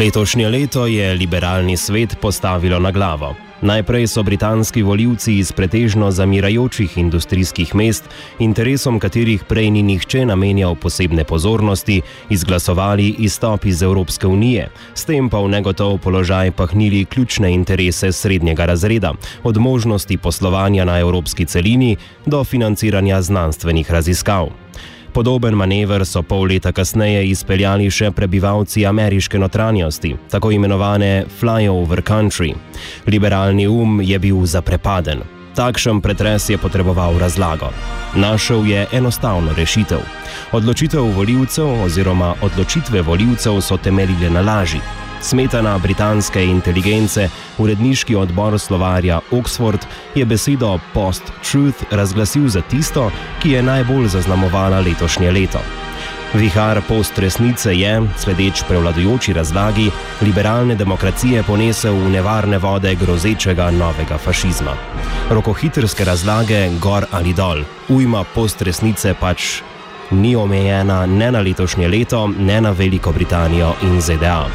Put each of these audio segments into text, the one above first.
Letošnje leto je liberalni svet postavilo na glavo. Najprej so britanski voljivci iz pretežno zamirajočih industrijskih mest, interesom katerih prej ni nihče namenjal posebne pozornosti, izglasovali izstop iz Evropske unije, s tem pa v negotov položaj pahnili ključne interese srednjega razreda, od možnosti poslovanja na evropski celini do financiranja znanstvenih raziskav. Podoben manever so pol leta kasneje izpeljali še prebivalci ameriške notranjosti, tako imenovane flyover country. Liberalni um je bil zaprepaden. Takšen pretres je potreboval razlago. Našel je enostavno rešitev. Odločitev voljivcev oziroma odločitve voljivcev so temeljile na laži. Smetana britanske inteligence, uredniški odbor slovarja Oxford je besedo post-truth razglasil za tisto, ki je najbolj zaznamovala letošnje leto. Vihar post-resnice je, sledeč prevladujoči razlagi, liberalne demokracije ponesel v nevarne vode grozečega novega fašizma. Rokohitrske razlage gor ali dol, ujma post-resnice pač ni omejena ne na letošnje leto, ne na Veliko Britanijo in ZDA.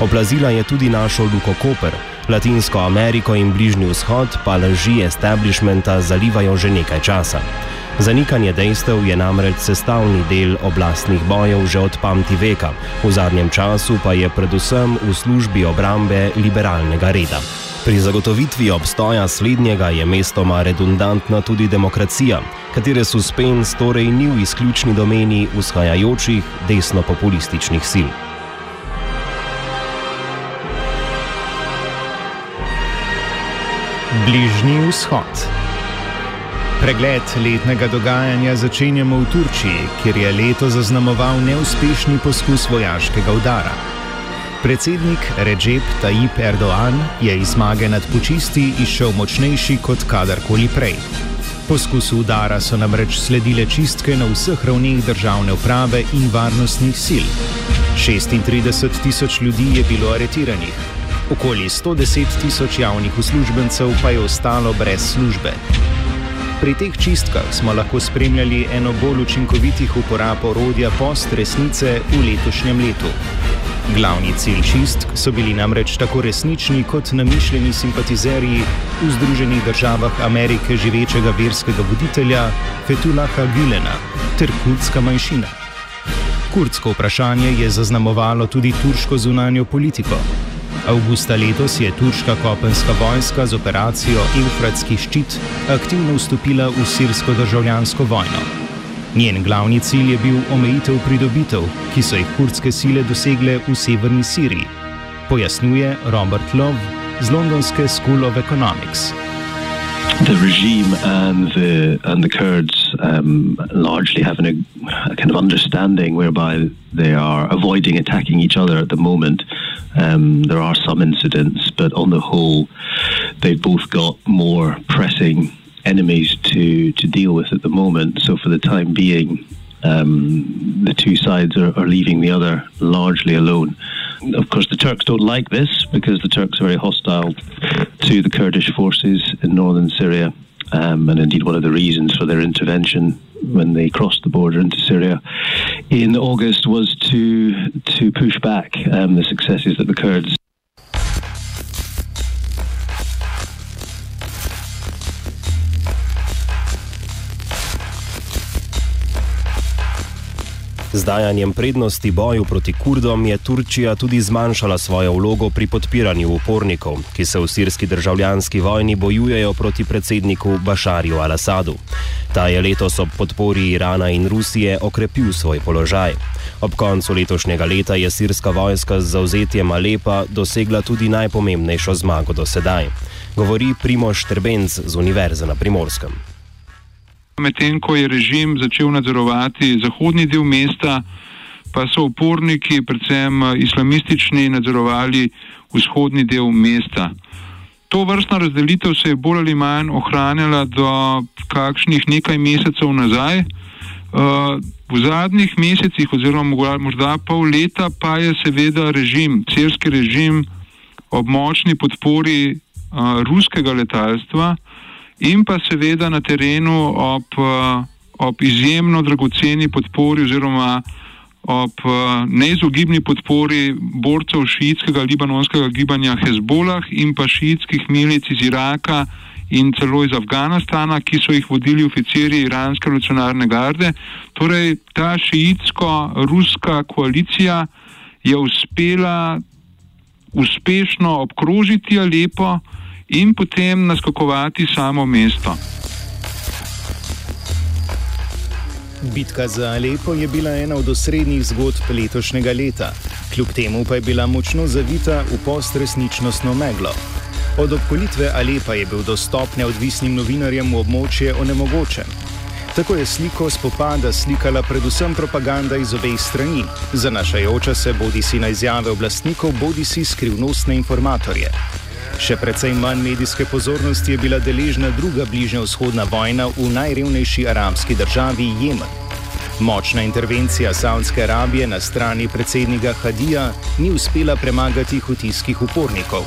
Oplazila je tudi našo Luko Koper, Latinsko Ameriko in Bližnji vzhod pa laži establishmenta zalivajo že nekaj časa. Zanikanje dejstev je namreč sestavni del oblastnih bojev že od pamti veka, v zadnjem času pa je predvsem v službi obrambe liberalnega reda. Pri zagotovitvi obstoja slednjega je mestoma redundantna tudi demokracija, katere suspens torej ni v izključni domeni vzhajajočih desno-populističnih sil. Bližnji vzhod. Pregled letnega dogajanja začenjamo v Turčiji, kjer je leto zaznamoval neuspešni poskus vojaškega udara. Predsednik Recep Tayyip Erdoğan je iz zmage nad počisti išel močnejši kot kadarkoli prej. Poskusu udara so namreč sledile čistke na vseh ravneh državne uprave in varnostnih sil. 36 tisoč ljudi je bilo aretiranih, okoli 110 tisoč javnih uslužbencev pa je ostalo brez službe. Pri teh čistkah smo lahko spremljali eno bolj učinkovitih uporab orodja post-resnice v letošnjem letu. Glavni cilj čistk so bili namreč tako resnični kot namišljeni simpatizerji v Združenih državah Amerike živečega verskega voditelja Fetulaha Gülena ter kurdska manjšina. Kurdsko vprašanje je zaznamovalo tudi turško zunanjo politiko. Augusta letos je turška kopenska vojska z operacijo Eufratski ščit aktivno vstopila v sirsko državljansko vojno. Njen glavni cilj je bil omejitev pridobitev, ki so jih kurdske sile dosegle v severni Siriji, pojasnjuje Robert Love z londonske School of Economics. the regime and the and the Kurds um, largely having a, a, kind of understanding whereby they are avoiding attacking each other at the moment. Um, there are some incidents, but on the whole, they've both got more pressing enemies to to deal with at the moment. So for the time being, um, the two sides are, are leaving the other largely alone. Of course, the Turks don't like this because the Turks are very hostile to the Kurdish forces in northern Syria. Um, and indeed, one of the reasons for their intervention when they crossed the border into Syria in August was to to push back um, the successes that the Kurds. Z dajanjem prednosti boju proti Kurdom je Turčija tudi zmanjšala svojo vlogo pri podpiranju upornikov, ki se v sirski državljanski vojni bojujejo proti predsedniku Bašarju al-Assadu. Ta je letos ob podpori Irana in Rusije okrepil svoj položaj. Ob koncu letošnjega leta je sirska vojska z zauzetjem Alepa dosegla tudi najpomembnejšo zmago do sedaj. Govori Primoš Trbenc z Univerze na Primorskem. Medtem ko je režim začel nadzorovati zahodni del mesta, pa so uporniki, predvsem islamistični, nadzorovali vzhodni del mesta. To vrstna razdelitev se je bolj ali manj ohranjala do kakšnih nekaj mesecev nazaj. V zadnjih mesecih, oziroma morda pol leta, pa je seveda režim, celski režim, ob močni podpori ruskega letalstva in pa seveda na terenu ob, ob izjemno dragoceni podpori oziroma ob neizogibni podpori borcev šiitskega libanonskega gibanja Hezbolah in pa šiitskih milic iz Iraka in celo iz Afganistana, ki so jih vodili oficiri iranske revolucionarne garde. Torej, ta šiitsko-ruska koalicija je uspela uspešno obkrožiti Alepo, in potem naskakovati samo mesto. Bitka za Alepo je bila ena od osrednjih zgodb letošnjega leta, kljub temu pa je bila močno zavita v postresničnostno meglo. Od obkolitve Alepa je bil dostop neodvisnim novinarjem v območje onemogočen. Tako je sliko spopada slikala predvsem propaganda iz obeh strani, zanašajoča se bodi si na izjave oblastnikov, bodi si skrivnostne informatorje. Še precej manj medijske pozornosti je bila deležna druga bližnja vzhodna vojna v najrevnejši arabski državi Jemen. Močna intervencija Saudske Arabije na strani predsednika Hadija ni uspela premagati hutijskih upornikov.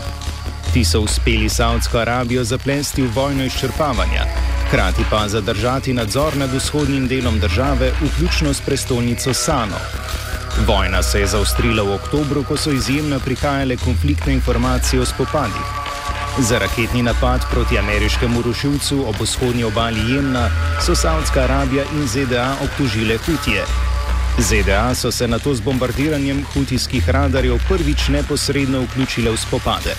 Ti so uspeli Saudsko Arabijo zaplesti v vojno izčrpavanja, hkrati pa zadržati nadzor nad vzhodnim delom države, vključno s prestolnico Sano. Vojna se je zaostrila v oktobru, ko so izjemno prihajale konfliktne informacije o spopadih. Za raketni napad proti ameriškemu rušilcu ob vzhodnji obali Jemna so Saudska Arabija in ZDA obtožile Hutije. ZDA so se na to z bombardiranjem hutijskih radarjev prvič neposredno vključile v spopade.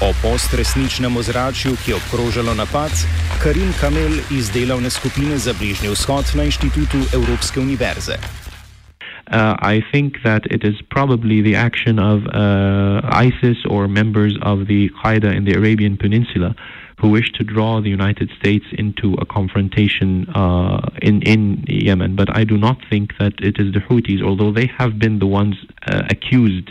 O postresničnem ozračju, ki je obkrožalo napad, Karim Kamel iz delovne skupine za Bližnji vzhod na Inštitutu Evropske univerze. Uh, I think that it is probably the action of uh, ISIS or members of the Qaeda in the Arabian Peninsula who wish to draw the United States into a confrontation uh, in in Yemen. But I do not think that it is the Houthis, although they have been the ones uh, accused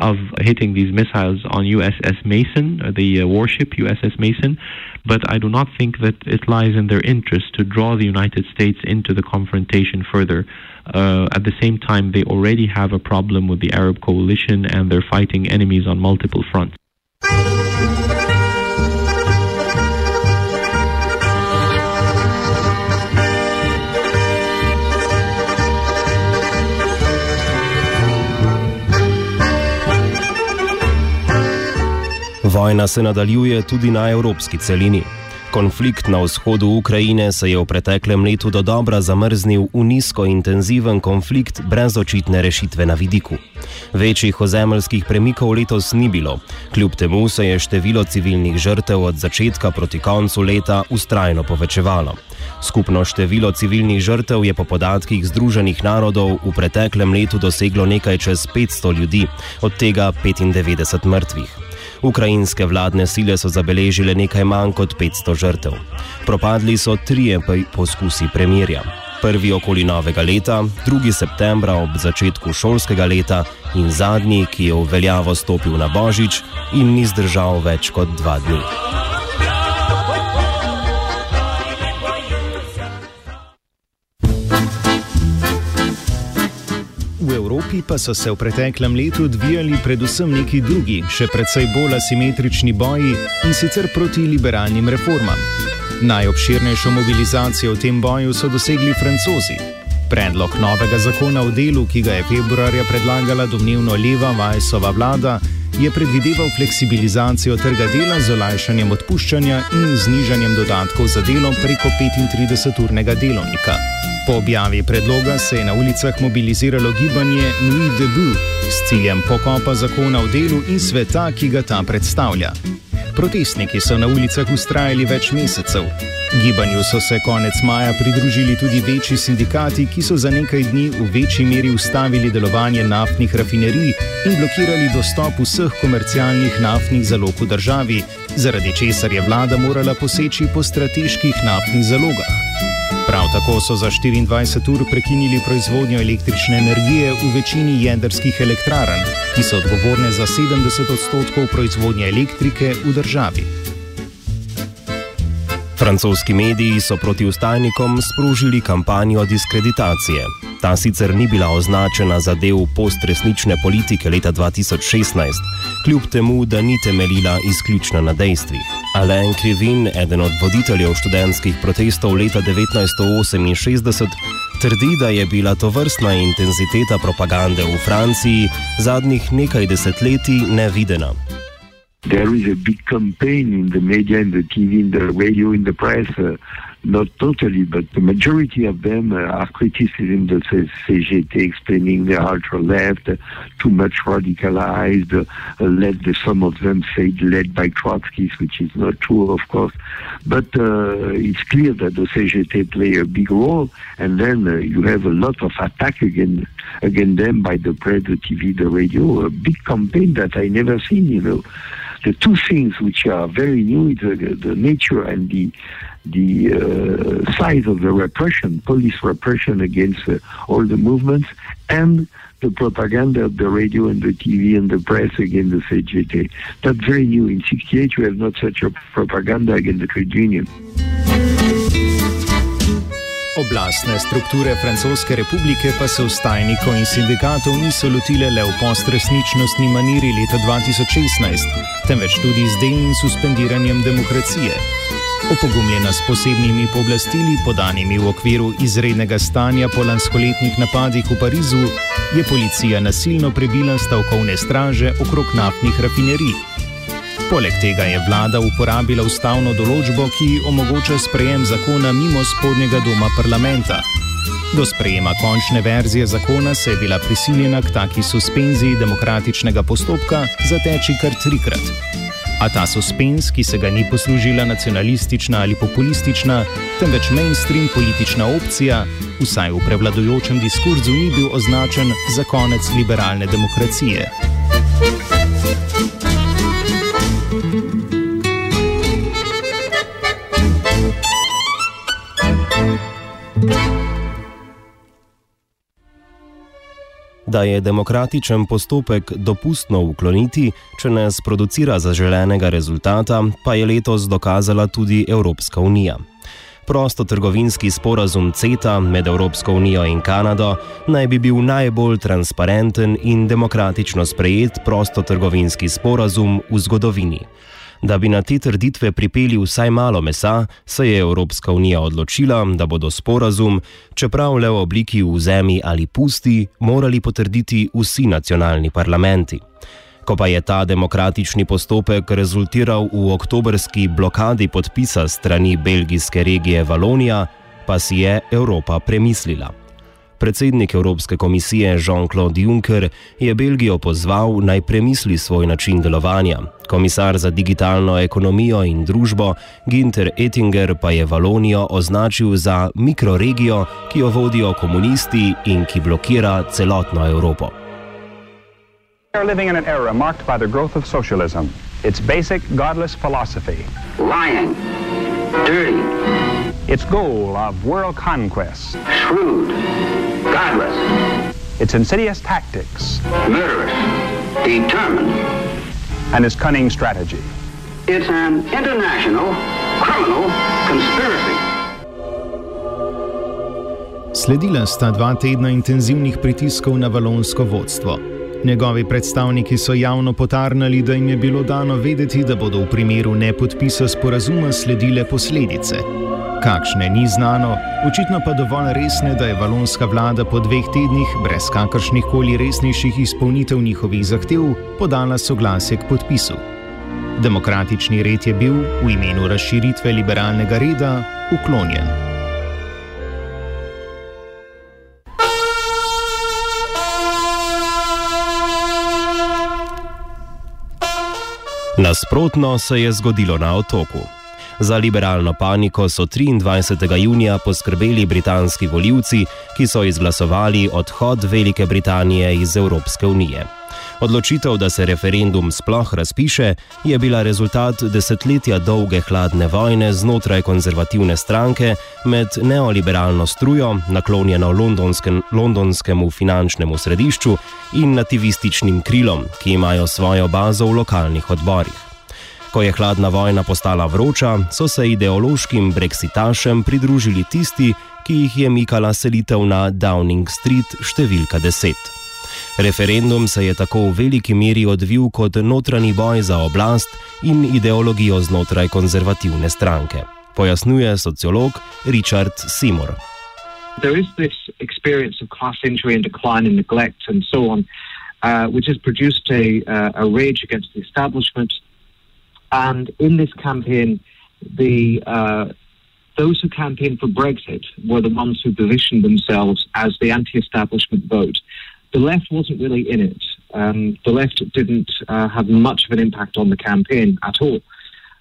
of hitting these missiles on USS Mason, uh, the uh, warship USS Mason. But I do not think that it lies in their interest to draw the United States into the confrontation further. Uh, at the same time, they already have a problem with the Arab coalition and they're fighting enemies on multiple fronts. Vojna se nadaljuje tudi na evropski celini. Konflikt na vzhodu Ukrajine se je v preteklem letu do dobra zamrznil v nizko intenziven konflikt brez očitne rešitve na vidiku. Večjih ozemeljskih premikov letos ni bilo, kljub temu se je število civilnih žrtev od začetka proti koncu leta ustrajno povečevalo. Skupno število civilnih žrtev je po podatkih Združenih narodov v preteklem letu doseglo nekaj čez 500 ljudi, od tega 95 mrtvih. Ukrajinske vladne sile so zabeležile nekaj manj kot 500 žrtev. Propadli so trije poskusi premirja. Prvi okoli novega leta, drugi septembra ob začetku šolskega leta in zadnji, ki je v veljavo stopil na Božič in ni zdržal več kot dva dni. V Evropi pa so se v preteklem letu odvijali predvsem neki drugi, še precej bolj asimetrični boji in sicer proti liberalnim reformam. Najobširnejšo mobilizacijo v tem boju so dosegli francozi. Predlog novega zakona o delu, ki ga je februarja predlagala domnevno leva Vajsova vlada, je predvideval fleksibilizacijo trga dela z olajšanjem odpuščanja in znižanjem dodatkov za delo preko 35-urnega delovnika. Po objavi predloga se je na ulicah mobiliziralo gibanje Nuit debout s ciljem pokopa zakona o delu in sveta, ki ga ta predstavlja. Protestniki so na ulicah ustrajali več mesecev. Gibanju so se konec maja pridružili tudi večji sindikati, ki so za nekaj dni v večji meri ustavili delovanje naftnih rafinerij in blokirali dostop vseh komercialnih naftnih zalog v državi, zaradi česar je vlada morala poseči po strateških naftnih zalogah. Prav tako so za 24 ur prekinili proizvodnjo električne energije v večini jedrskih elektrarn, ki so odgovorne za 70 odstotkov proizvodnje elektrike v državi. Francoski mediji so proti ustajnikom sprožili kampanjo diskreditacije. Ta sicer ni bila označena za del postresnične politike leta 2016, kljub temu, da ni temeljila izključno na dejstvih. Alain Krivin, eden od voditeljev študentskih protestov leta 1968, trdi, da je bila to vrstna intenziteta propagande v Franciji zadnjih nekaj desetletij nevidena. There is a big campaign in the media, in the TV, in the radio, in the press. Uh, not totally, but the majority of them uh, are criticism the CGT, explaining the ultra left, uh, too much radicalized, uh, led some of them say led by Trotsky, which is not true, of course. But it's clear that the CGT play a big role, and then you have a lot of attack against against them by the press, the TV, the radio. A big campaign that I never seen, you know the two things which are very new is the, the nature and the the uh, size of the repression, police repression against uh, all the movements, and the propaganda of the radio and the TV and the press against the CGT. That's very new. In 68, we have not such a propaganda against the trade union. Oblastne strukture Francoske republike pa se ustajnikov in sindikatov niso lotile le v postresničnostni maniri leta 2016, temveč tudi z delnim suspendiranjem demokracije. Opogumljena s posebnimi pooblastili, podanimi v okviru izrednega stanja po lanskoletnih napadih v Parizu, je policija nasilno prebila stavkovne straže okrog naftnih rafinerij. Poleg tega je vlada uporabila ustavno določbo, ki omogoča sprejem zakona mimo spodnjega doma parlamenta. Do sprejema končne verzije zakona se je bila prisiljena k taki suspenziji demokratičnega postopka zateči kar trikrat. A ta suspens, ki se ga ni poslužila nacionalistična ali populistična, temveč mainstream politična opcija, vsaj v prevladujočem diskurzu ni bil označen za konec liberalne demokracije. Da je demokratičen postopek dopustno ukloniti, če ne sproducira zaželenega rezultata, pa je letos dokazala tudi Evropska unija. Prostotrgovinski sporazum CETA med Evropsko unijo in Kanado naj bi bil najbolj transparenten in demokratično sprejet prostotrgovinski sporazum v zgodovini. Da bi na te trditve pripeli vsaj malo mesa, se je Evropska unija odločila, da bodo sporazum, čeprav le v obliki vzemi ali pusti, morali potrditi vsi nacionalni parlamenti. Ko pa je ta demokratični postopek rezultiral v oktobrski blokadi podpisa strani belgijske regije Valonija, pa si je Evropa premislila. Predsednik Evropske komisije Jean-Claude Juncker je Belgijo pozval naj premisli svoj način delovanja. Komisar za digitalno ekonomijo in družbo Ginter Ettinger pa je Valonijo označil za mikroregijo, ki jo vodijo komunisti in ki blokira celotno Evropo. We are living in an era marked by the growth of socialism, its basic godless philosophy. Lying, dirty, its goal of world conquest, shrewd, godless, its insidious tactics, murderous, determined, and its cunning strategy. It's an international criminal conspiracy. Sledila sta dva tedna intenzivnih pritiskov na valonsko vodstvo. Njegovi predstavniki so javno potarnali, da jim je bilo dano vedeti, da bodo v primeru nepodpisa sporazuma sledile posledice. Kakšne ni znano, očitno pa dovolj resne, da je valonska vlada po dveh tednih, brez kakršnih koli resnejših izpolnitev njihovih zahtev, podala soglasje k podpisu. Demokratični red je bil v imenu razširitve liberalnega reda uklonjen. Nasprotno se je zgodilo na otoku. Za liberalno paniko so 23. junija poskrbeli britanski voljivci, ki so izglasovali odhod Velike Britanije iz Evropske unije. Odločitev, da se referendum sploh razpiše, je bila rezultat desetletja dolge hladne vojne znotraj konzervativne stranke med neoliberalno strujo, naklonjeno londonskem, londonskemu finančnemu središču, in nativističnim krilom, ki imajo svojo bazo v lokalnih odborih. Ko je hladna vojna postala vroča, so se ideološkim brexitašem pridružili tisti, ki jih je mikala selitev na Downing Street številka 10. Referendum se je tako v veliki meri odvil kot notranji boj za oblast in ideologijo znotraj konzervativne stranke, pojasnjuje sociolog Richard Seymour. There is this experience of class injury and decline and neglect and so on, uh, which has produced a, uh, a rage against the establishment. And in this campaign, the uh, those who campaigned for Brexit were the ones who positioned themselves as the anti-establishment vote. The left wasn't really in it. Um, the left didn't uh, have much of an impact on the campaign at all.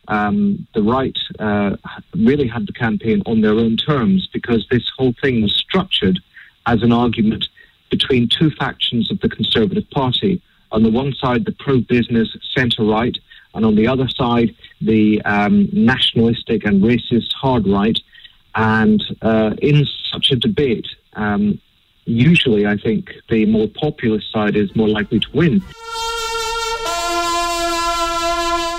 Um, the right uh, really had the campaign on their own terms because this whole thing was structured as an argument between two factions of the Conservative Party. On the one side, the pro business centre right, and on the other side, the um, nationalistic and racist hard right. And uh, in such a debate, um, usually I think the more populist side is more likely to win.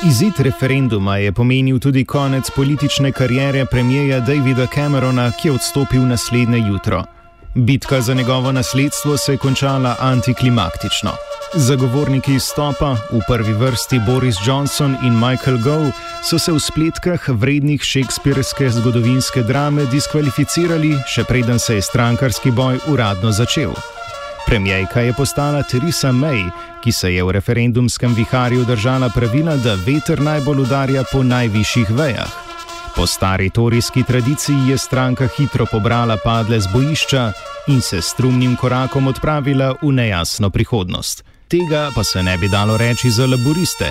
Izid referenduma je pomenil tudi konec politične kariere premijeja Davida Camerona, ki je odstopil naslednje jutro. Bitka za njegovo nasledstvo se je končala antiklimaktično. Zagovorniki izstopa, v prvi vrsti Boris Johnson in Michael Gove, so se v spletkah vrednih šekspirske zgodovinske drame diskvalificirali, še preden se je strankarski boj uradno začel. Premijejka je postala Theresa May, ki se je v referendumskem viharju držala pravila, da veter najbolj udarja po najvišjih vejah. Po stari torijski tradiciji je stranka hitro pobrala padle z bojišča in se strumnim korakom odpravila v nejasno prihodnost. Tega pa se ne bi dalo reči za laboriste.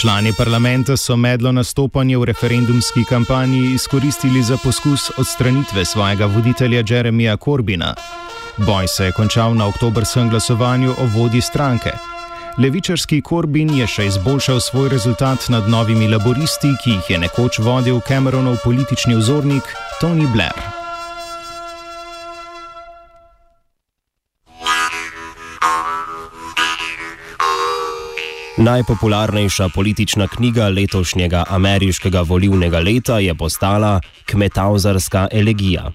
Člani parlamenta so medlo nastopanje v referendumski kampanji izkoristili za poskus odstranitve svojega voditelja Jeremija Corbina. Boj se je končal na oktobrskem glasovanju o vodi stranke. Levičarski Corbyn je še izboljšal svoj rezultat nad novimi laboristi, ki jih je nekoč vodil Cameronov politični vzornik Tony Blair. Najpopularnejša politična knjiga letošnjega ameriškega volivnega leta je postala Kmetavzarska elegija.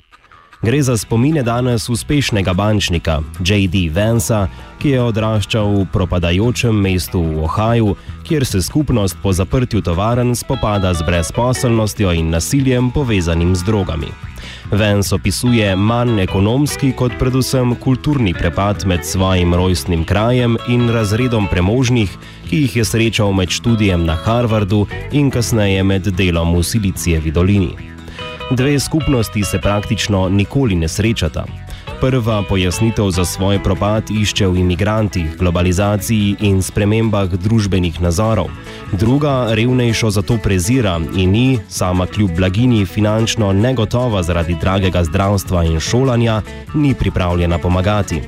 Gre za spomine danes uspešnega bančnika J.D. Vansa, ki je odraščal v propadajočem mestu v Ohaju, kjer se skupnost po zaprtju tovaren spopada z brezposelnostjo in nasiljem povezanim z drogami. Vance opisuje manj ekonomski kot predvsem kulturni prepad med svojim rojstnim krajem in razredom premožnih, ki jih je srečal med študijem na Harvardu in kasneje med delom v Silicijevi dolini. Dve skupnosti se praktično nikoli ne srečata. Prva pojasnitev za svoj propad išče v imigrantih, globalizaciji in spremembah družbenih nazorov. Druga revnejšo zato prezira in ni, sama kljub blagini, finančno negotova zaradi dragega zdravstva in šolanja, ni pripravljena pomagati.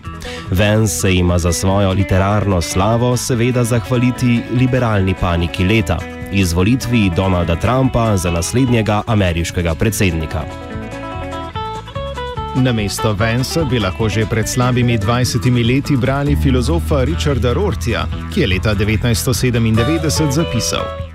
Vens se ima za svojo literarno slavo seveda zahvaliti liberalni paniki leta izvolitvi Donalda Trumpa za naslednjega ameriškega predsednika. Na mesto Vensa bi lahko že pred slabimi 20 leti brali filozofa Richarda Rortija, ki je leta 1997 zapisal: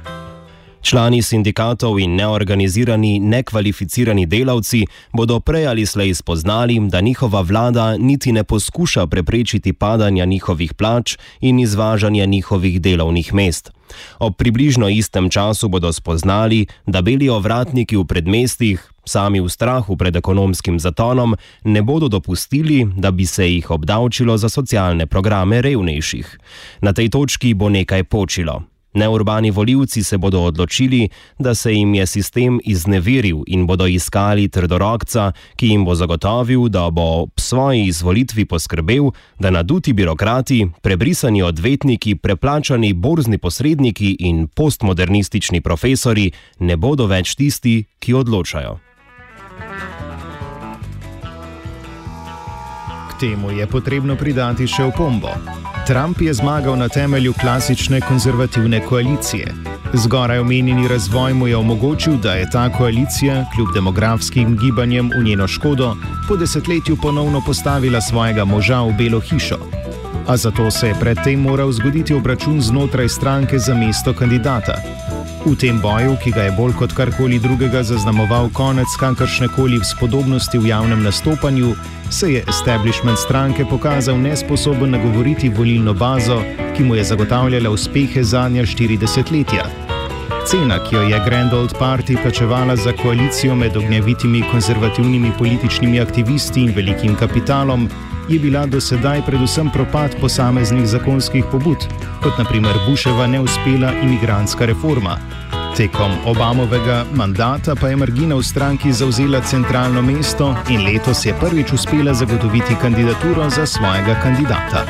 Člani sindikatov in neorganizirani, nekvalificirani delavci bodo prej ali slej spoznali, da njihova vlada niti ne poskuša preprečiti padanja njihovih plač in izvažanja njihovih delovnih mest. Ob približno istem času bodo spoznali, da beli ovratniki v predmestih, sami v strahu pred ekonomskim zatonom, ne bodo dopustili, da bi se jih obdavčilo za socialne programe revnejših. Na tej točki bo nekaj počilo. Neurbani voljivci se bodo odločili, da se jim je sistem izneveril in bodo iskali trdorokca, ki jim bo zagotovil, da bo ob svoji izvolitvi poskrbel, da naduti birokrati, prebrisani odvetniki, preplačani borzni posredniki in postmodernistični profesori ne bodo več tisti, ki odločajo. K temu je potrebno pridati še opombo. Trump je zmagal na temelju klasične konzervativne koalicije. Zgoraj omenjeni razvoj mu je omogočil, da je ta koalicija, kljub demografskim gibanjem v njeno škodo, po desetletju ponovno postavila svojega moža v Belo hišo. A zato se je predtem moral zgoditi obračun znotraj stranke za mesto kandidata. V tem boju, ki ga je bolj kot karkoli drugega zaznamoval konec kakršne koli spodobnosti v javnem nastopanju, se je establishment stranke pokazal nesposoben nagovoriti volilno bazo, ki mu je zagotavljala uspehe zadnja štiri desetletja. Cena, ki jo je Grand Old Party plačevala za koalicijo med ognjevitimi konzervativnimi političnimi aktivisti in velikim kapitalom, je bila do sedaj predvsem propad posameznih zakonskih pobud, kot naprimer Busheva neuspela imigrantska reforma. Tekom Obamovega mandata pa je Margina v stranki zauzela centralno mesto in letos je prvič uspela zagotoviti kandidaturo za svojega kandidata.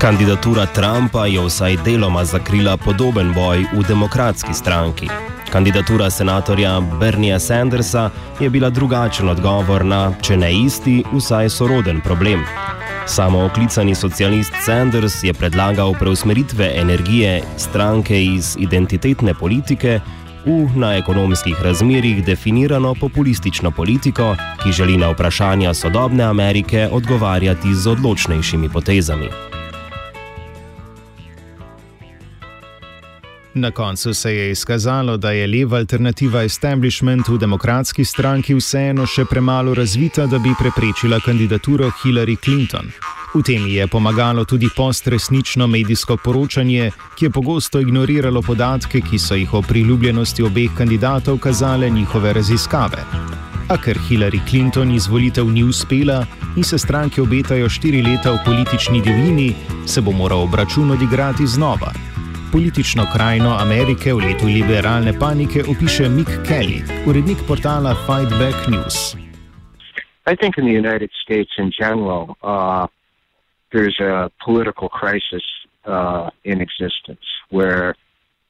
Kandidatura Trumpa je vsaj deloma zakrila podoben boj v demokratski stranki. Kandidatura senatorja Bernieja Sandersa je bila drugačen odgovor na, če ne isti, vsaj soroden problem. Samo oklicani socialist Sanders je predlagal preusmeritve energije stranke iz identitetne politike v na ekonomskih razmerjih definirano populistično politiko, ki želi na vprašanja sodobne Amerike odgovarjati z odločnejšimi potezami. Na koncu se je izkazalo, da je leva alternativa establishment v demokratski stranki vseeno še premalo razvita, da bi preprečila kandidaturo Hillary Clinton. V tem je pomagalo tudi postresnično medijsko poročanje, ki je pogosto ignoriralo podatke, ki so jih o priljubljenosti obeh kandidatov kazale njihove raziskave. A ker Hillary Clinton izvolitev ni uspela in se stranke obetajo štiri leta v politični divjini, se bo moral obračun odigrati znova. Politično krajino Amerike v letu liberalne panike opiše Mick Kelly, urednik portala News. I think in the United States in general, uh, there's a political crisis uh, in existence where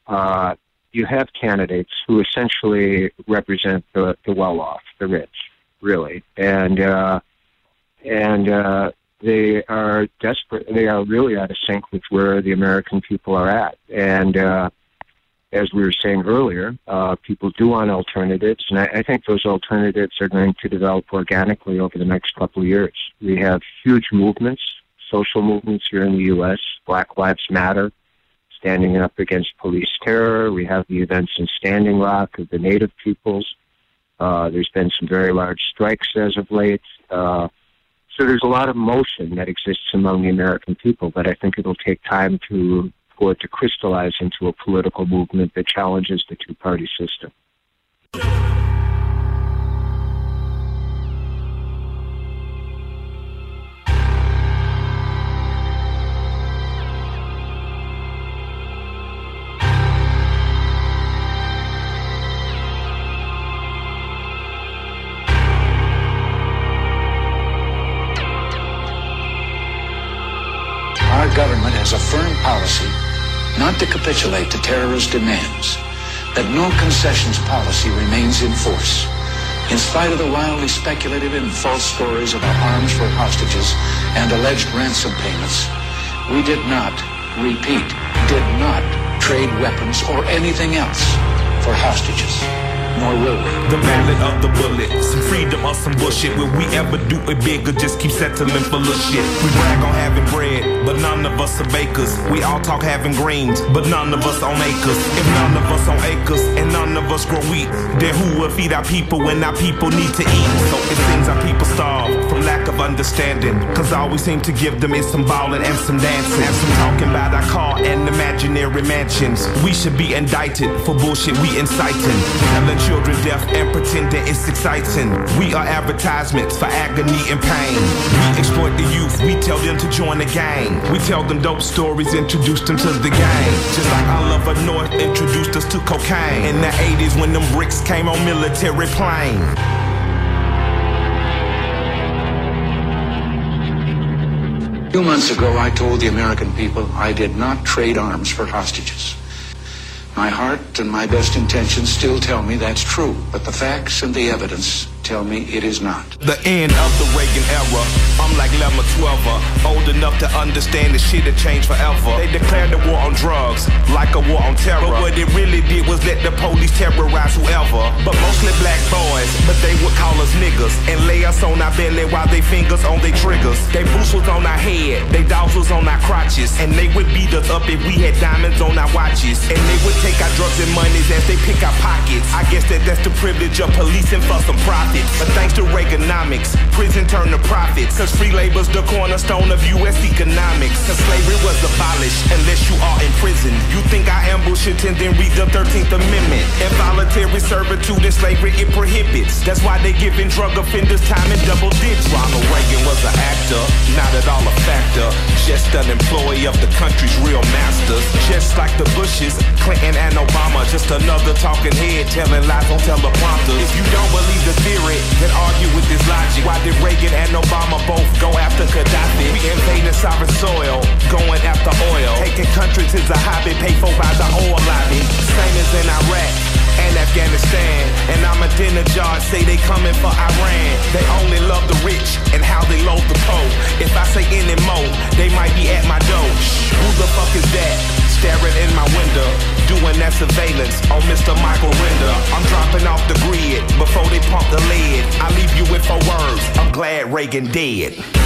uh, you have candidates who essentially represent the, the well-off, the rich, really, and uh, and uh, they are desperate. They are really out of sync with where the American people are at. And uh, as we were saying earlier, uh, people do want alternatives, and I, I, think those alternatives are going to develop organically over the next couple of years. We have huge movements, social movements here in the U.S. Black Lives Matter, standing up against police terror. We have the events in Standing Rock of the Native peoples. Uh, there's been some very large strikes as of late. Uh, so there's a lot of motion that exists among the American people, but I think it'll take time to for it to crystallize into a political movement that challenges the two-party system. Policy not to capitulate to terrorist demands, that no concessions policy remains in force. In spite of the wildly speculative and false stories about arms for hostages and alleged ransom payments, we did not, repeat, did not trade weapons or anything else for hostages. nor will we. The ballad of the bullet, some freedom or some bullshit. Will we ever do it big or just keep settling for little shit? We brag on having bread, but none of us are bakers. We all talk having greens, but none of us own acres. If none of us own acres and none of us grow wheat, then who will feed our people when our people need to eat? So it seems our people starve from lack of understanding. Cause all we seem to give them is some ballin' and some dancing. And some talking about our car and imaginary mansions. We should be indicted for bullshit we inciting. Telling children deaf and pretending it's exciting. We are advertisements for agony and pain. We exploit the youth, we tell them to join the gang. We tell them dope stories, introduce them to the game. Just like Oliver North introduced us to cocaine. In the 80s when them bricks came on military plane. Two months ago, I told the American people I did not trade arms for hostages. My heart and my best intentions still tell me that's true, but the facts and the evidence tell me it is not. The end of the Reagan era. I'm like Lemma 12 old enough to understand the shit had changed forever. They declared the war on drugs, like a war on terror. But what it really did was let the police terrorize whoever. But mostly black boys, but they would call us niggas and lay us on our belly while they fingers on their triggers. They boots was on our head, they dogs was on our crotches, and they would beat us up if we had diamonds on our watches. And they would take our drugs and monies as they pick our pockets. I guess that that's the privilege of policing for some profit. But thanks to Reaganomics, prison turned to profits. Cause free labor's the cornerstone of U.S. economics. Cause slavery was abolished unless you are in prison. You think I ambush it and then read the 13th Amendment. Involuntary servitude and slavery it prohibits. That's why they giving drug offenders time in double digits. Ronald Reagan was an actor, not at all a factor. Just an employee of the country's real masters. Just like the Bushes, Clinton and Obama. Just another talking head telling lies on teleprompters. If you don't believe the theory, then argue with this logic. Why did Reagan and Obama both go after Gaddafi? We invading sovereign soil, going after oil. Taking countries is a hobby paid for by the oil lobby. Same as in Iraq and Afghanistan. And Ahmadinejad say they coming for Iran. They only love the rich and how they load the poor. If I say any more, they might be at my door. Who the fuck is that? Staring in my window, doing that surveillance on Mr. Michael Render. I'm dropping off the grid before they pump the lead. I leave you with four words. I'm glad Reagan dead.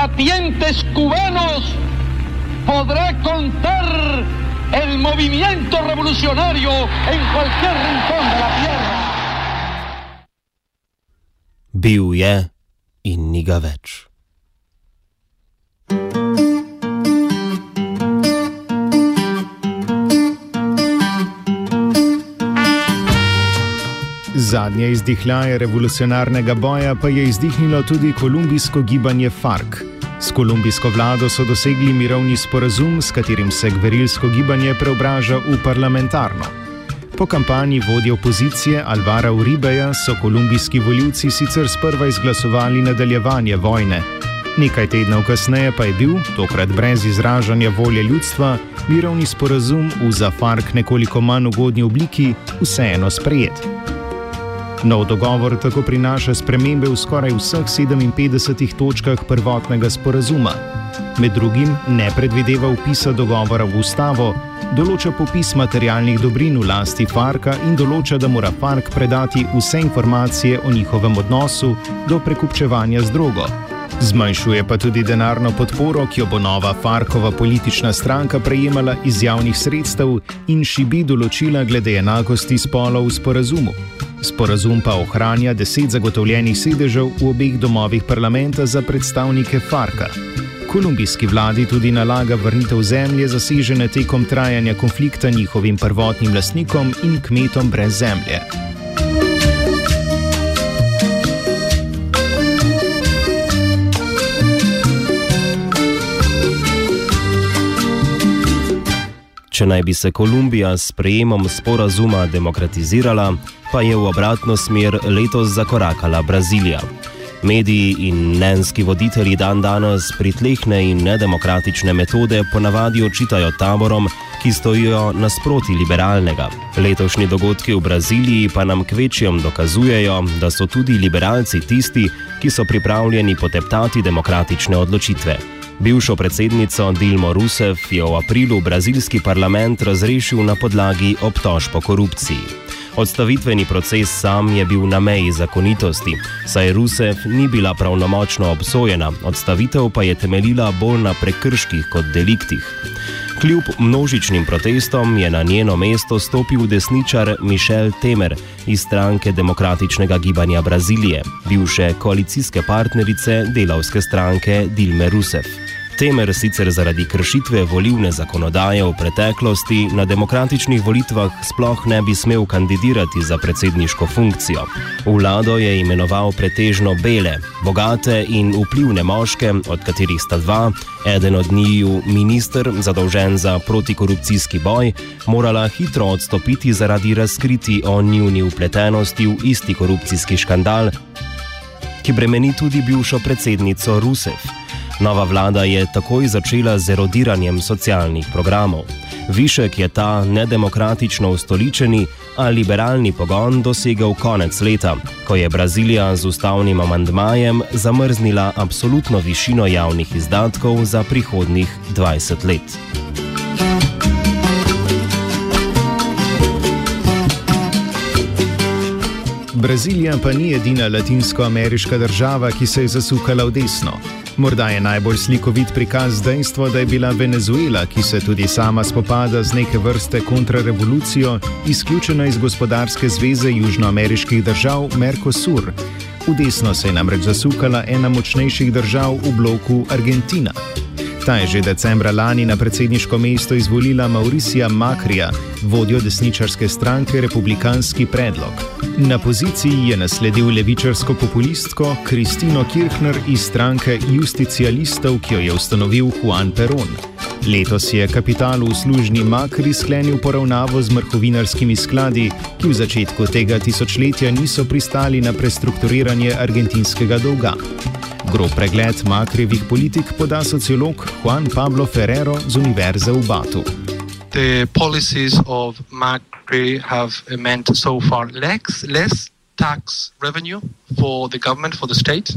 Combatientes cubanos podré contar el movimiento revolucionario en cualquier rincón de la tierra. Bil je in ni ga več. Zadnje izdihljaje revolucionarnega boja pa je izdihnilo tudi kolumbijsko gibanje FARC. S kolumbijsko vlado so dosegli mirovni sporazum, s katerim se gverilsko gibanje preobraža v parlamentarno. Po kampanji vodje opozicije Alvara Uribeja so kolumbijski voljivci sicer sprva izglasovali nadaljevanje vojne. Nekaj tednov kasneje pa je bil, tokrat brez izražanja volje ljudstva, mirovni sporazum v za FARC nekoliko manj ugodni obliki vseeno sprejet. Nov dogovor tako prinaša spremembe v skoraj vseh 57 točkah prvotnega sporazuma. Med drugim ne predvideva upisa dogovora v ustavo, določa popis materialnih dobrin v lasti Farka in določa, da mora Fark predati vse informacije o njihovem odnosu do prekupčevanja z drogo. Zmanjšuje pa tudi denarno podporo, ki jo bo nova Farkova politična stranka prejemala iz javnih sredstev in šibi določila glede enakosti spolov v sporazumu. Sporazum pa ohranja deset zagotovljenih sedežev v obeh domovih parlamenta za predstavnike Farka. Kolumbijski vladi tudi nalaga vrnitev zemlje zasežene tekom trajanja konflikta njihovim prvotnim lastnikom in kmetom brez zemlje. Če naj bi se Kolumbija s prejemom sporazuma demokratizirala, pa je v obratno smer letos zakorakala Brazilija. Mediji in mnenjski voditelji dan danes pritlehne in nedemokratične metode ponavadi očitajo taborom, ki stojijo nasproti liberalnega. Letošnji dogodki v Braziliji pa nam kvečjem dokazujejo, da so tudi liberalci tisti, ki so pripravljeni poteptati demokratične odločitve. Bivšo predsednico Dilmo Rousseff je v aprilu brazilski parlament razrešil na podlagi obtožb o korupciji. Odstavitveni proces sam je bil na meji zakonitosti, saj Rousseff ni bila pravnomočno obsojena, odstavitev pa je temeljila bolj na prekrških kot deliktih. Kljub množičnim protestom je na njeno mesto stopil desničar Mišel Temer iz stranke Demokratičnega gibanja Brazilije, bivše koalicijske partnerice delavske stranke Dilme Rousseff. Temer sicer zaradi kršitve volivne zakonodaje v preteklosti na demokratičnih volitvah sploh ne bi smel kandidirati za predsedniško funkcijo. Vlado je imenoval pretežno bele, bogate in vplivne moške, od katerih sta dva, eden od njiju minister zadolžen za protikorupcijski boj, morala hitro odstopiti zaradi razkriti o njuni upletenosti v isti korupcijski škandal, ki bremeni tudi bivšo predsednico Rusev. Nova vlada je takoj začela z erodiranjem socialnih programov. Višek je ta nedemokratično ustoličeni, a liberalni pogon dosegel konec leta, ko je Brazilija z ustavnim amandmajem zamrznila absolutno višino javnih izdatkov za prihodnih 20 let. Brazilija pa ni edina latinskoameriška država, ki se je zasukala v desno. Morda je najbolj slikovit prikaz dejstvo, da je bila Venezuela, ki se tudi sama spopada z neke vrste kontrarevolucijo, izključena iz gospodarske zveze južnoameriških držav Mercosur. V desno se je namreč zasukala ena močnejših držav v bloku Argentina. Ta je že decembra lani na predsedniško mesto izvolila Mauricija Makrija, vodjo desničarske stranke Republikanski predlog. Na poziciji je nasledil levičarsko populistko Kristino Kirchner iz stranke Justicialistov, ki jo je ustanovil Juan Perón. Letos je kapital v služni Makri sklenil poravnavo z mrhovinarskimi skladi, ki v začetku tega tisočletja niso pristali na prestrukturiranje argentinskega dolga. Grob pregled makrivih politik poda sociolog Juan Pablo Ferrero z Univerze v Batu. The policies of Macri have meant so far less, less tax revenue for the government, for the state.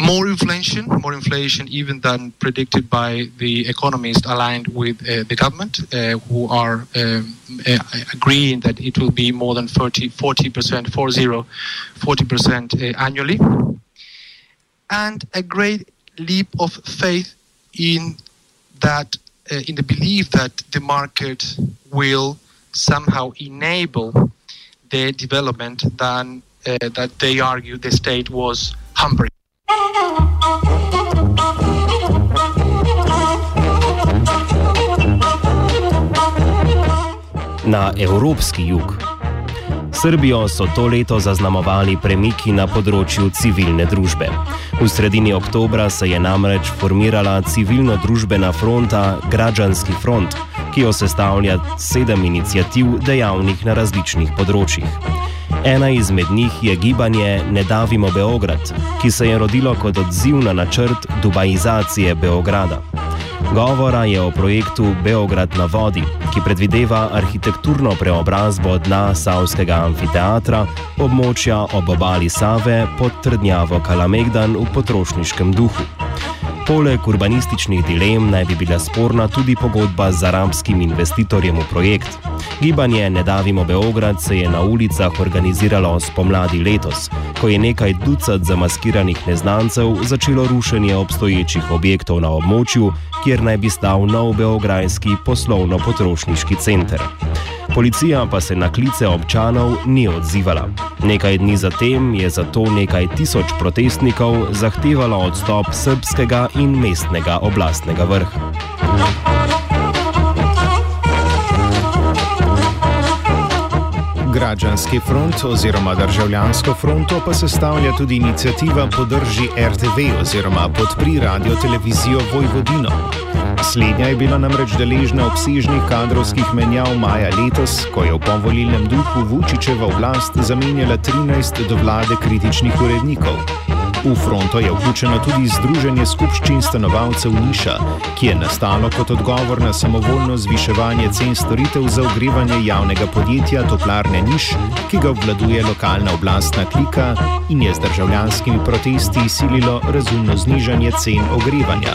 More inflation, more inflation even than predicted by the economists aligned with uh, the government, uh, who are um, uh, agreeing that it will be more than 30, 40%, 40, 40% annually and a great leap of faith in that uh, in the belief that the market will somehow enable the development than uh, that they argue the state was hampering. Na evropski jug. Srbijo so to leto zaznamovali premiki na področju civilne družbe. V sredini oktobra se je namreč formirala civilno-družbena fronta Građanski front, ki jo sestavlja sedem inicijativ dejavnih na različnih področjih. Ena izmed njih je gibanje Ne davimo Beograd, ki se je rodilo kot odziv na načrt dubaizacije Beograda. Govora je o projektu Beograd na vodi, ki predvideva arhitekturno preobrazbo dna Savskega amfiteatra, območja ob obali Save pod trdnjavo Kalamegdan v potrošniškem duhu. Poleg urbanističnih dilem naj bi bila sporna tudi pogodba z arabskim investitorjem v projekt. Gibanje Ne davimo Beograd se je na ulicah organiziralo spomladi letos, ko je nekaj ducat zamaskiranih neznancev začelo rušenje obstoječih objektov na območju, kjer naj bi stal nov beograjski poslovno-potrošniški center. Policija pa se na klice občanov ni odzivala. Nekaj dni zatem je zato nekaj tisoč protestnikov zahtevalo odstop srpskega in mestnega oblastnega vrha. Građanski front oziroma državljansko fronto pa sestavlja tudi inicijativa Podrži RTV oziroma Podpri radio televizijo Vojvodino. Slednja je bila namreč deležna obsežnih kadrovskih menjav maja letos, ko je v povolilnem duhu Vučičeva oblast zamenjala 13 do vlade kritičnih urednikov. V fronto je vključeno tudi Združenje skupščin stanovalcev Niša, ki je nastalo kot odgovor na samovoljno zviševanje cen storitev za ogrevanje javnega podjetja Toplarne Niš, ki ga obvladuje lokalna oblastna klika in je z državljanskimi protesti sililo razumno znižanje cen ogrevanja.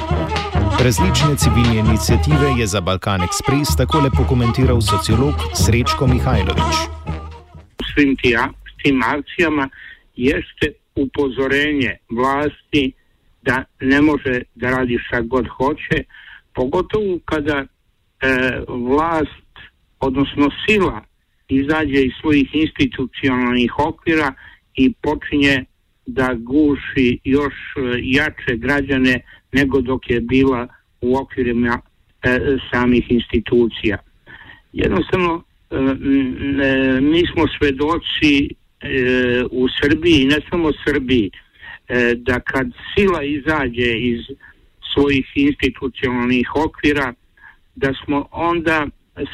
Različne civilne inicijative je za Balkan Express takole pokomentiral sociolog Srečko Mihajlović. Svim tim akcijama jeste upozorenje vlasti da ne može da radi šta god hoće, pogotovo kada e, vlast, odnosno sila, izađe iz svojih institucionalnih okvira i počinje da guši još e, jače građane nego dok je bila u okvirima e, samih institucija. Jednostavno, e, e, mi smo svedoci e, u Srbiji, ne samo Srbiji, e, da kad sila izađe iz svojih institucionalnih okvira, da smo onda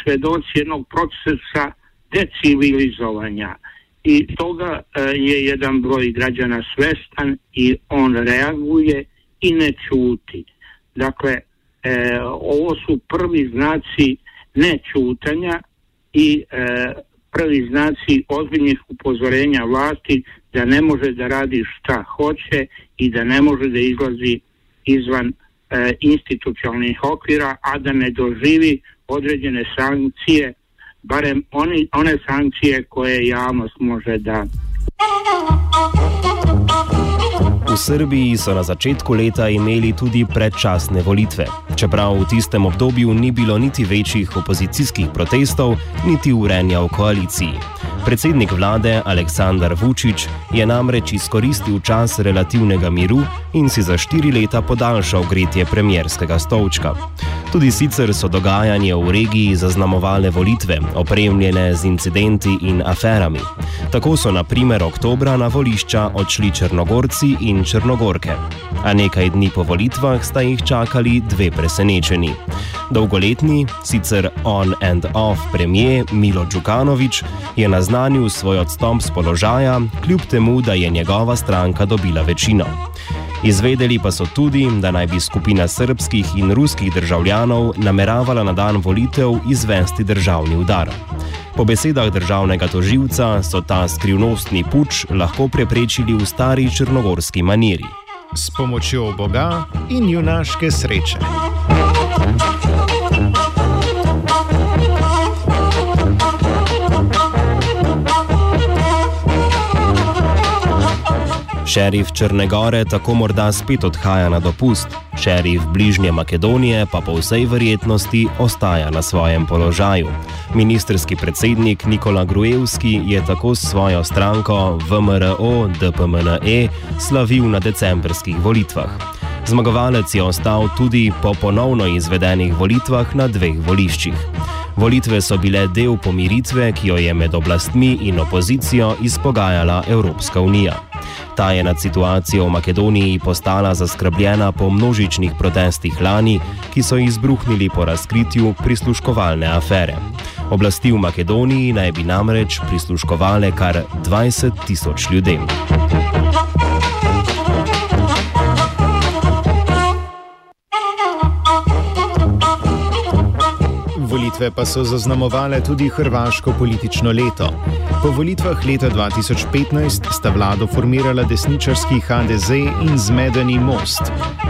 svedoci jednog procesa decivilizovanja i toga e, je jedan broj građana svestan i on reaguje i ne čuti. Dakle, e, ovo su prvi znaci nečutanja i e, prvi znaci ozbiljnih upozorenja vlasti da ne može da radi šta hoće i da ne može da izlazi izvan e, institucionalnih okvira, a da ne doživi određene sankcije, barem oni, one sankcije koje javnost može da V Srbiji so na začetku leta imeli tudi predčasne volitve, čeprav v tistem obdobju ni bilo niti večjih opozicijskih protestov, niti urenja v koaliciji. Predsednik vlade Aleksandar Vučić je namreč izkoristil čas relativnega miru in si za štiri leta podaljšal gretje premjerskega stolčka. Tudi sicer so dogajanje v regiji zaznamovale volitve, opremljene z incidenti in aferami. Tako so na primer oktobra na volišča odšli Črnogorci in Črnogorke. A nekaj dni po volitvah sta jih čakali dve presenečeni. Dolgoletni, sicer on and off premijer Milo Djukanovič je naznanil svoj odstop z položaja, kljub temu, da je njegova stranka dobila večino. Izvedeli pa so tudi, da naj bi skupina srpskih in ruskih državljanov nameravala na dan volitev izvesti državni udar. Po besedah državnega toživca so ta skrivnostni puč lahko preprečili v stari črnogorski maniri. S pomočjo Boga in junaške sreče. Šerif Črne Gore tako morda spet odhaja na dopust, šerif bližnje Makedonije pa po vsej verjetnosti ostaja na svojem položaju. Ministerski predsednik Nikola Grujevski je tako s svojo stranko VMRO DPMNE slavil na decembrskih volitvah. Zmagovalec je ostal tudi po ponovno izvedenih volitvah na dveh voliščih. Volitve so bile del pomiritve, ki jo je med oblastmi in opozicijo izpogajala Evropska unija. Ta je nad situacijo v Makedoniji postala zaskrbljena po množičnih protestih lani, ki so izbruhnili po razkritju prisluškovalne afere. Oblasti v Makedoniji naj bi namreč prisluškovale kar 20 tisoč ljudem. Volitve pa so zaznamovale tudi hrvaško politično leto. Po volitvah leta 2015 sta vlado formirala desničarski HDZ in zmedeni Most.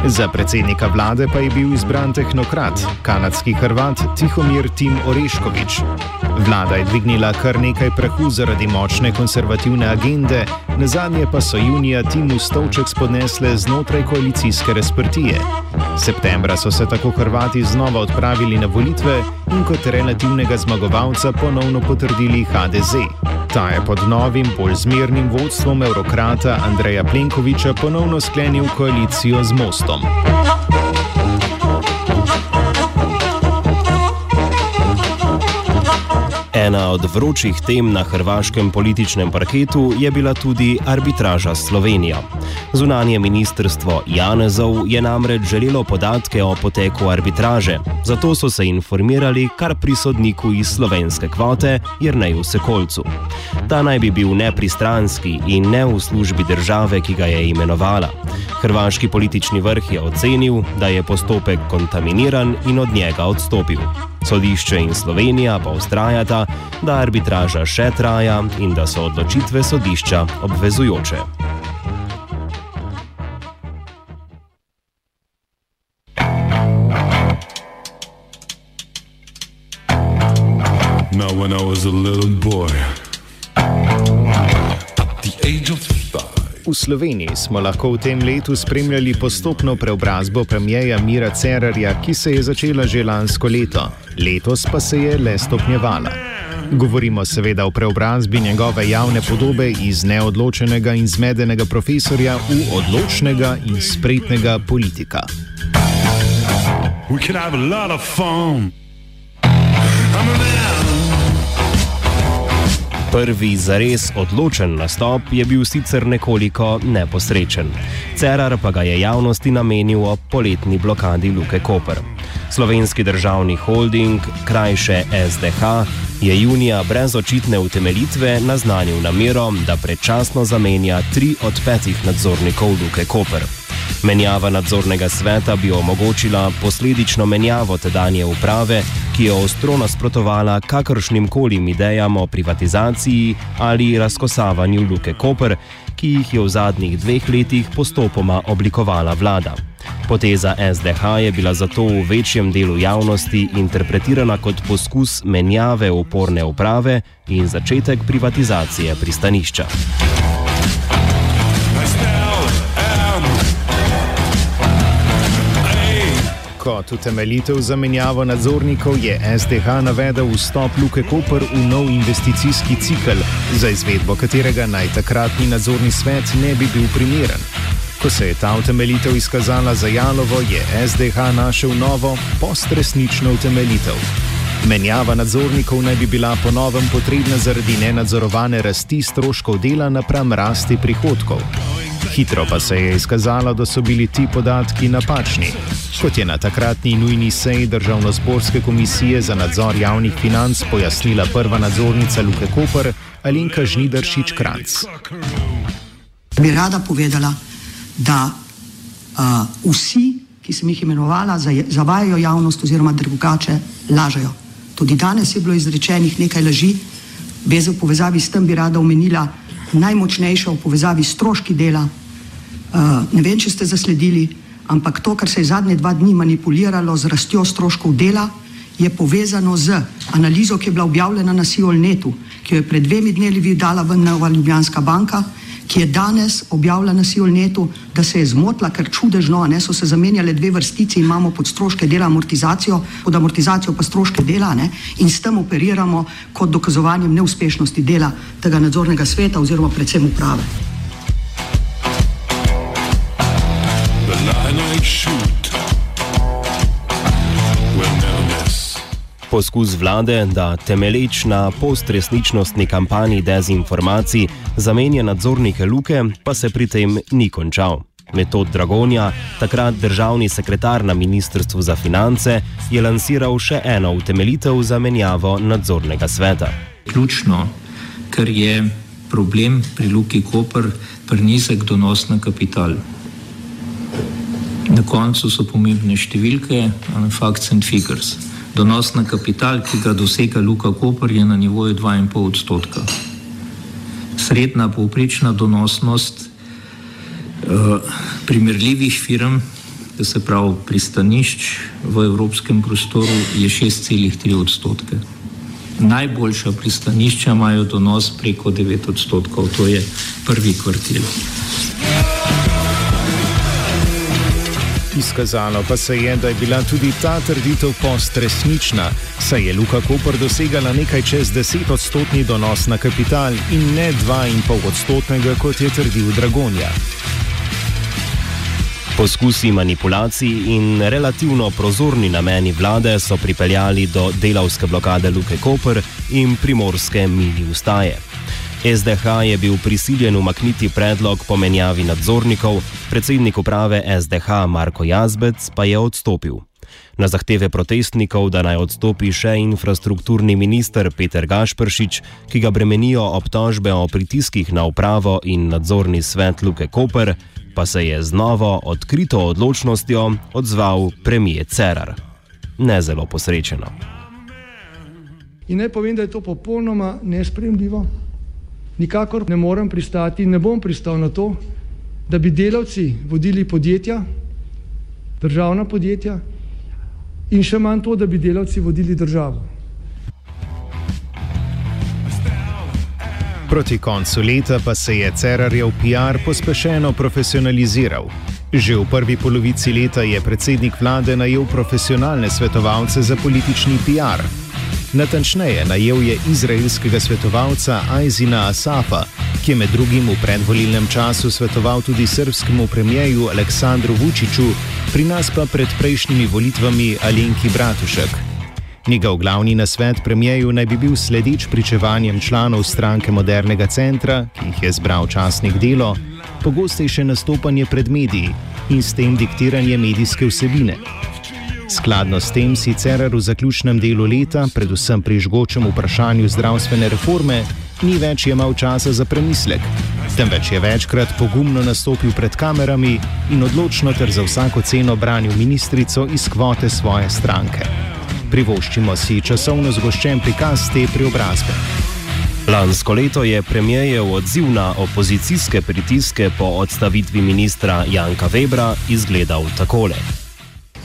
Za predsednika vlade pa je bil izbran tehnokrat, kanadski hrvat Tihomir Tim Oreškovič. Vlada je dvignila kar nekaj prahu zaradi močne konservativne agende, na zadnje pa so junija Timu Stovček spodnesle znotraj koalicijske razprtije. Septembra so se tako Hrvati znova odpravili na volitve in kot relativnega zmagovalca ponovno potrdili HDZ. Ta je pod novim, bolj zmernim vodstvom evrokrata Andreja Plenkoviča ponovno sklenil koalicijo z Mostom. Ena od vročih tem na hrvaškem političnem parketu je bila tudi arbitraža s Slovenijo. Zunanje ministrstvo Janezov je namreč želelo podatke o poteku arbitraže, zato so se informirali kar pri sodniku iz slovenske kvote Jrneju Sekolcu. Ta naj bi bil nepristranski in ne v službi države, ki ga je imenovala. Hrvaški politični vrh je ocenil, da je postopek kontaminiran in od njega odstopil. Sodišče in Slovenija pa ustrajata, da arbitraža še traja in da so odločitve sodišča obvezujoče. Now, when I was a little V Sloveniji smo lahko v tem letu spremljali postopno preobrazbo premijeja Mira Cerarja, ki se je začela že lansko leto, letos pa se je le stopnjevala. Govorimo seveda o preobrazbi njegove javne podobe iz neodločenega in zmedenega profesorja v odločnega in spretnega politika. We could have a lot of fun. Prvi zares odločen nastop je bil sicer nekoliko neposrečen. Cerar pa ga je javnosti namenil ob poletni blokadi Luke Koper. Slovenski državni holding, krajše SDH, je junija brez očitne utemeljitve naznanil namero, da predčasno zamenja tri od petih nadzornikov Luke Koper. Menjava nadzornega sveta bi omogočila posledično menjavo tedanje uprave, ki je ostro nasprotovala kakršnim koli idejam o privatizaciji ali razkosavanju Luke Koper, ki jih je v zadnjih dveh letih postopoma oblikovala vlada. Poteza SDH je bila zato v večjem delu javnosti interpretirana kot poskus menjave uporne uprave in začetek privatizacije pristanišča. Kot utemeljitev za menjavo nadzornikov je SDH navedel vstop Luke Koper v nov investicijski cikl, za izvedbo katerega naj takratni nadzorni svet ne bi bil primeren. Ko se je ta utemeljitev izkazala za jalovo, je SDH našel novo, postresnično utemeljitev. Menjava nadzornikov naj bi bila po novem potrebna zaradi nenadzorovane rasti stroškov dela napram rasti prihodkov. Hitro pa se je izkazalo, da so bili ti podatki napačni. Kot je na takratni nujni seji Državno-zborske komisije za nadzor javnih financ pojasnila prva nadzornica Luke Koper, Alinka Žnidaršič Kranc. Bi rada povedala, da uh, vsi, ki sem jih imenovala, zavajajo javnost oziroma drugače lažejo. Tudi danes je bilo izrečenih nekaj laži, brez v povezavi s tem bi rada omenila najmočnejša v povezavi s stroški dela. Uh, ne vem, če ste zasledili, ampak to, kar se je zadnje dva dni manipuliralo z rastjo stroškov dela, je povezano z analizo, ki je bila objavljena na Siolnetu, ki jo je pred dvemi dnevi dala ven Nova Ljubljanska banka, ki je danes objavila na Siolnetu, da se je zmotila, ker čudežno, ne so se zamenjale dve vrstici, imamo pod stroške dela amortizacijo, pod amortizacijo pa stroške dela ne, in s tem operiramo kot dokazovanjem neuspešnosti dela tega nadzornega sveta oziroma predvsem uprave. Poskus vlade, da temeleč na postresničnostni kampanji dezinformacij zamenja nadzornike Luke, pa se pri tem ni končal. Metod Dragonja, takrat državni sekretar na Ministrstvu za finance, je lansiral še eno utemeljitev za menjavo nadzornega sveta. Ključno, ker je problem pri Luki Koper prenizek donos na kapital. Na koncu so pomembne številke, facts and figures. Donos na kapital, ki ga dosega Luka Koper, je na nivoju 2,5 odstotka. Srednja povprečna donosnost uh, primerljivih firm, se pravi pristanišč v evropskem prostoru, je 6,3 odstotke. Najboljša pristanišča imajo donos preko 9 odstotkov, to je prvi kvartil. Izkazalo pa se je, da je bila tudi ta trditev postresnična, saj je Luka Koper dosegala nekaj čez 10 odstotni donos na kapital in ne 2,5 odstotnega, kot je trdil Dragonja. Poskusi manipulacij in relativno prozorni nameni vlade so pripeljali do delavske blokade Luke Koper in primorske mini ustaje. SDH je bil prisiljen umakniti predlog po menjavi nadzornikov, predsednik uprave SDH Marko Jazbec pa je odstopil. Na zahteve protestnikov, da naj odstopi še infrastrukturni minister Peter Gašpršič, ki ga bremenijo obtožbe o pritiskih na upravo in nadzorni svet Luke Koper, pa se je z novo odkrito odločnostjo odzval premije Cerar. Ne zelo posrečeno. In naj povem, da je to popolnoma nespremljivo nikakor ne morem pristati in ne bom pristal na to, da bi delavci vodili podjetja, državna podjetja in še manj to, da bi delavci vodili državo. Proti koncu leta pa se je Cerarjev PR pospešeno profesionaliziral. Že v prvi polovici leta je predsednik vlade najel profesionalne svetovalce za politični PR. Natančneje, najel je izraelskega svetovalca Aizina Asafa, ki je med drugim v predvolilnem času svetoval tudi srpskemu premijeju Aleksandru Vučiću, pri nas pa pred prejšnjimi volitvami Alenki Bratušek. Njegov glavni nasvet premijeju naj bi bil sledeč pričevanjem članov stranke Modernega centra, ki jih je zbral časnik Delo, pogostejše nastopanje pred mediji in s tem diktiranje medijske vsebine. Skladno s tem si Cerar v zaključnem delu leta, predvsem pri žgočem vprašanju zdravstvene reforme, ni več imel časa za premislek, temveč je večkrat pogumno nastopil pred kamerami in odločno ter za vsako ceno branil ministrico iz kvote svoje stranke. Privoščimo si časovno zgoščen prikaz te preobrazbe. Lansko leto je premijev odziv na opozicijske pritiske po odstavitvi ministra Janka Webra izgledal takole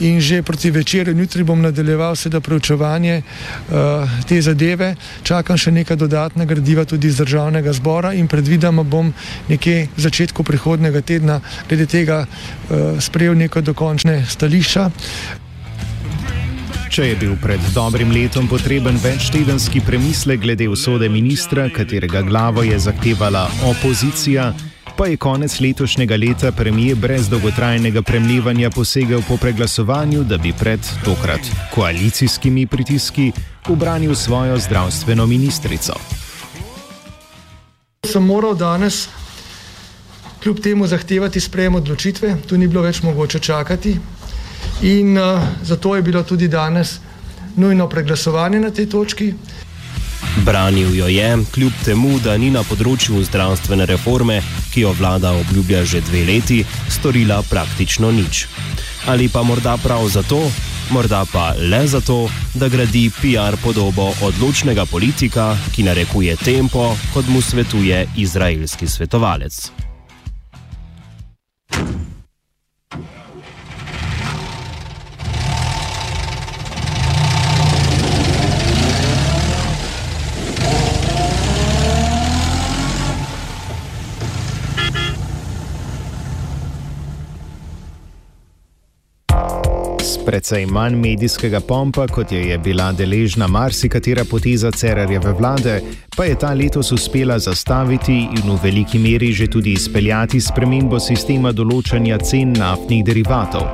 in že proti večeru, jutri bom nadaljeval seveda preučevanje uh, te zadeve. Čakam še nekaj dodatna gradiva tudi iz državnega zbora in predvidoma bom nekje v začetku prihodnega tedna glede tega uh, sprejel neko dokončne stališča. Če je bil pred dobrim letom potreben večtedenski premislek glede usode ministra, katerega glavo je zahtevala opozicija, pa je konec letošnjega leta premije brez dolgotrajnega premljivanja posegel po preglasovanju, da bi pred tokrat koalicijskimi pritiski ubranil svojo zdravstveno ministrico. Sem moral danes kljub temu zahtevati sprejem odločitve, tu ni bilo več mogoče čakati in uh, zato je bilo tudi danes nujno preglasovanje na tej točki. Branil jo je, kljub temu, da ni na področju zdravstvene reforme, ki jo vlada obljublja že dve leti, storila praktično nič. Ali pa morda prav zato, morda pa le zato, da gradi PR podobo odločnega politika, ki narekuje tempo, kot mu svetuje izraelski svetovalec. Precej manj medijskega pompa, kot je, je bila deležna marsikatera poteza Cerarjeve vlade, pa je ta letos uspela zastaviti in v veliki meri že tudi izpeljati spremembo sistema določanja cen naftnih derivatov.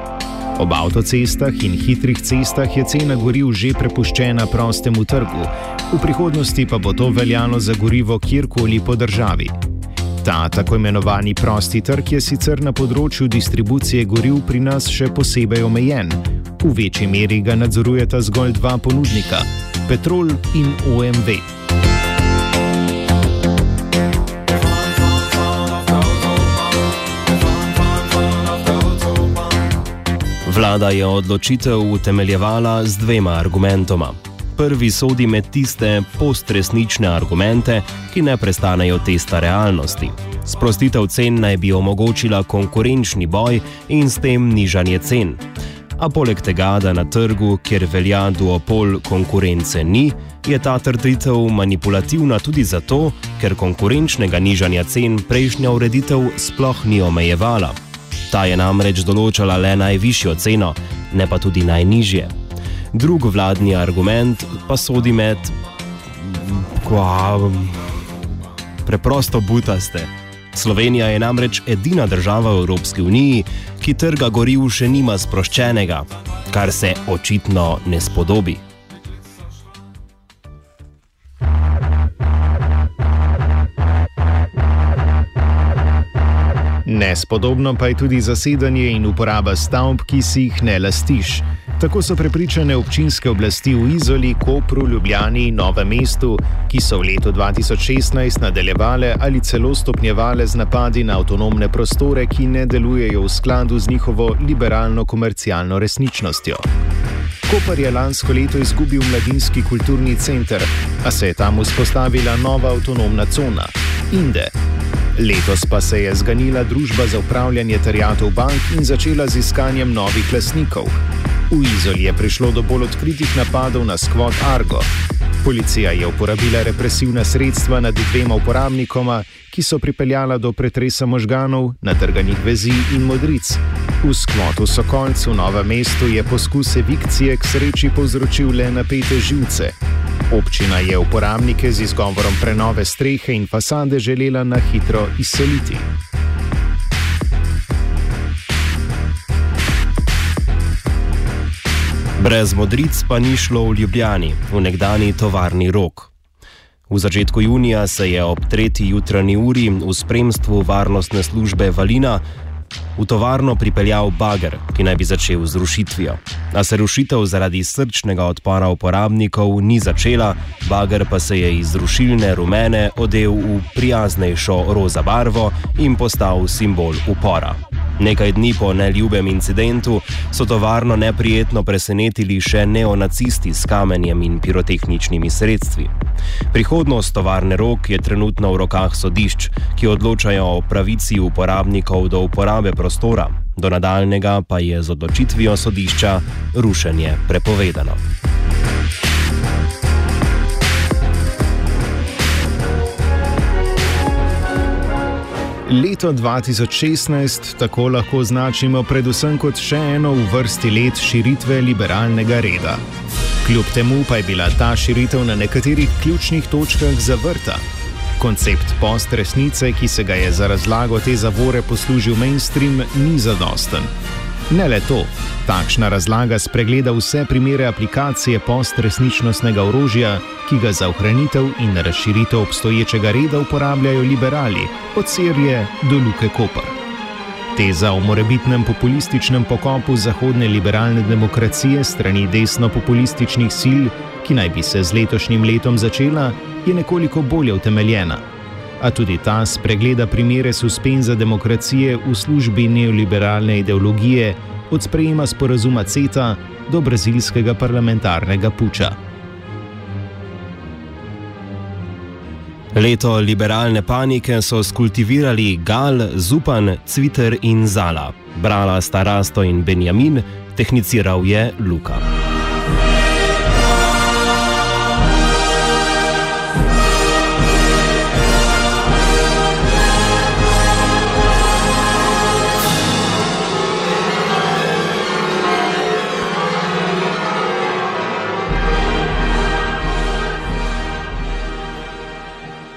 Ob avtocestah in hitrih cestah je cena goriv že prepuščena prostemu trgu, v prihodnosti pa bo to veljalo za gorivo kjerkoli po državi. Ta tako imenovani prosti trg je sicer na področju distribucije goriv pri nas še posebej omejen, V večji meri ga nadzorujeta zgolj dva ponudnika: Petrol in OMV. Vlada je odločitev utemeljevala z dvema argumentoma. Prvi sodi med tiste postresnične argumente, ki ne prestanejo testa realnosti. Sprostitev cen naj bi omogočila konkurenčni boj in s tem nižanje cen. A poleg tega, da na trgu, kjer velja duopol konkurence ni, je ta trditev manipulativna tudi zato, ker konkurenčnega nižanja cen prejšnja ureditev sploh ni omejevala. Ta je namreč določala le najvišjo ceno, ne pa tudi najnižje. Drug vladni argument pa sodi med. Kva, preprosto butaste. Slovenija je namreč edina država v Evropski uniji, ki trga goriv še nima sproščenega, kar se očitno ne spodobi. Nespodobno pa je tudi zasedanje in uporaba stavb, ki si jih ne lastiš. Tako so prepričane občinske oblasti v Izoli, Kopru, Ljubljani in Novem mestu, ki so v letu 2016 nadaljevale ali celo stopnjevale z napadi na avtonomne prostore, ki ne delujejo v skladu z njihovo liberalno-komercialno resničnostjo. Koper je lansko leto izgubil mladinski kulturni center, a se je tam vzpostavila nova avtonomna cona Inde. Letos pa se je zganila družba za upravljanje terjatov bank in začela z iskanjem novih lasnikov. V Izoli je prišlo do bolj odkritih napadov na skvot Argo. Policija je uporabila represivna sredstva nad dvema uporabnikoma, ki so pripeljala do pretresa možganov, natrganih vezi in modric. V skvotu Sokolcu v Novem mestu je poskus evikcije k sreči povzročil le napete živce. Občina je uporabnike z izgovorom prenove strehe in fasade želela na hitro izseliti. Brez modric pa ni šlo v Ljubljani, v nekdani tovarni rok. V začetku junija se je ob tretji jutranji uri v spremstvu varnostne službe Valina v tovarno pripeljal bager, ki naj bi začel z rušitvijo. A se rušitev zaradi srčnega odpora uporabnikov ni začela, bager pa se je iz rušilne rumene odel v prijaznejšo roza barvo in postal simbol upora. Nekaj dni po neljubem incidentu so tovarno neprijetno presenetili še neonacisti s kamenjem in pirotehničnimi sredstvi. Prihodnost tovarne rok je trenutno v rokah sodišč, ki odločajo o pravici uporabnikov do uporabe prostora, do nadaljnega pa je z odločitvijo sodišča rušenje prepovedano. Leto 2016 tako lahko označimo predvsem kot še eno v vrsti let širitve liberalnega reda. Kljub temu pa je bila ta širitev na nekaterih ključnih točkah zavrta. Koncept post-resnice, ki se ga je za razlago te zavore poslužil mainstream, ni zadosten. Ne le to, takšna razlaga spregleda vse primere aplikacije post-resničnostnega orožja, ki ga za ohranitev in razširitev obstoječega reda uporabljajo liberali, od Sirije do Luke Koper. Teza o morebitnem populističnem pokopu zahodne liberalne demokracije strani desno-populističnih sil, ki naj bi se z letošnjim letom začela, je nekoliko bolje utemeljena. A tudi ta spregleda primere suspenza demokracije v službi neoliberalne ideologije, od sprejema sporazuma CETA do brazilskega parlamentarnega puča. Leto liberalne panike so skultivirali Gal, Zupan, Cviter in Zala. Brala sta Rasto in Benjamin, tehniciral je Luka.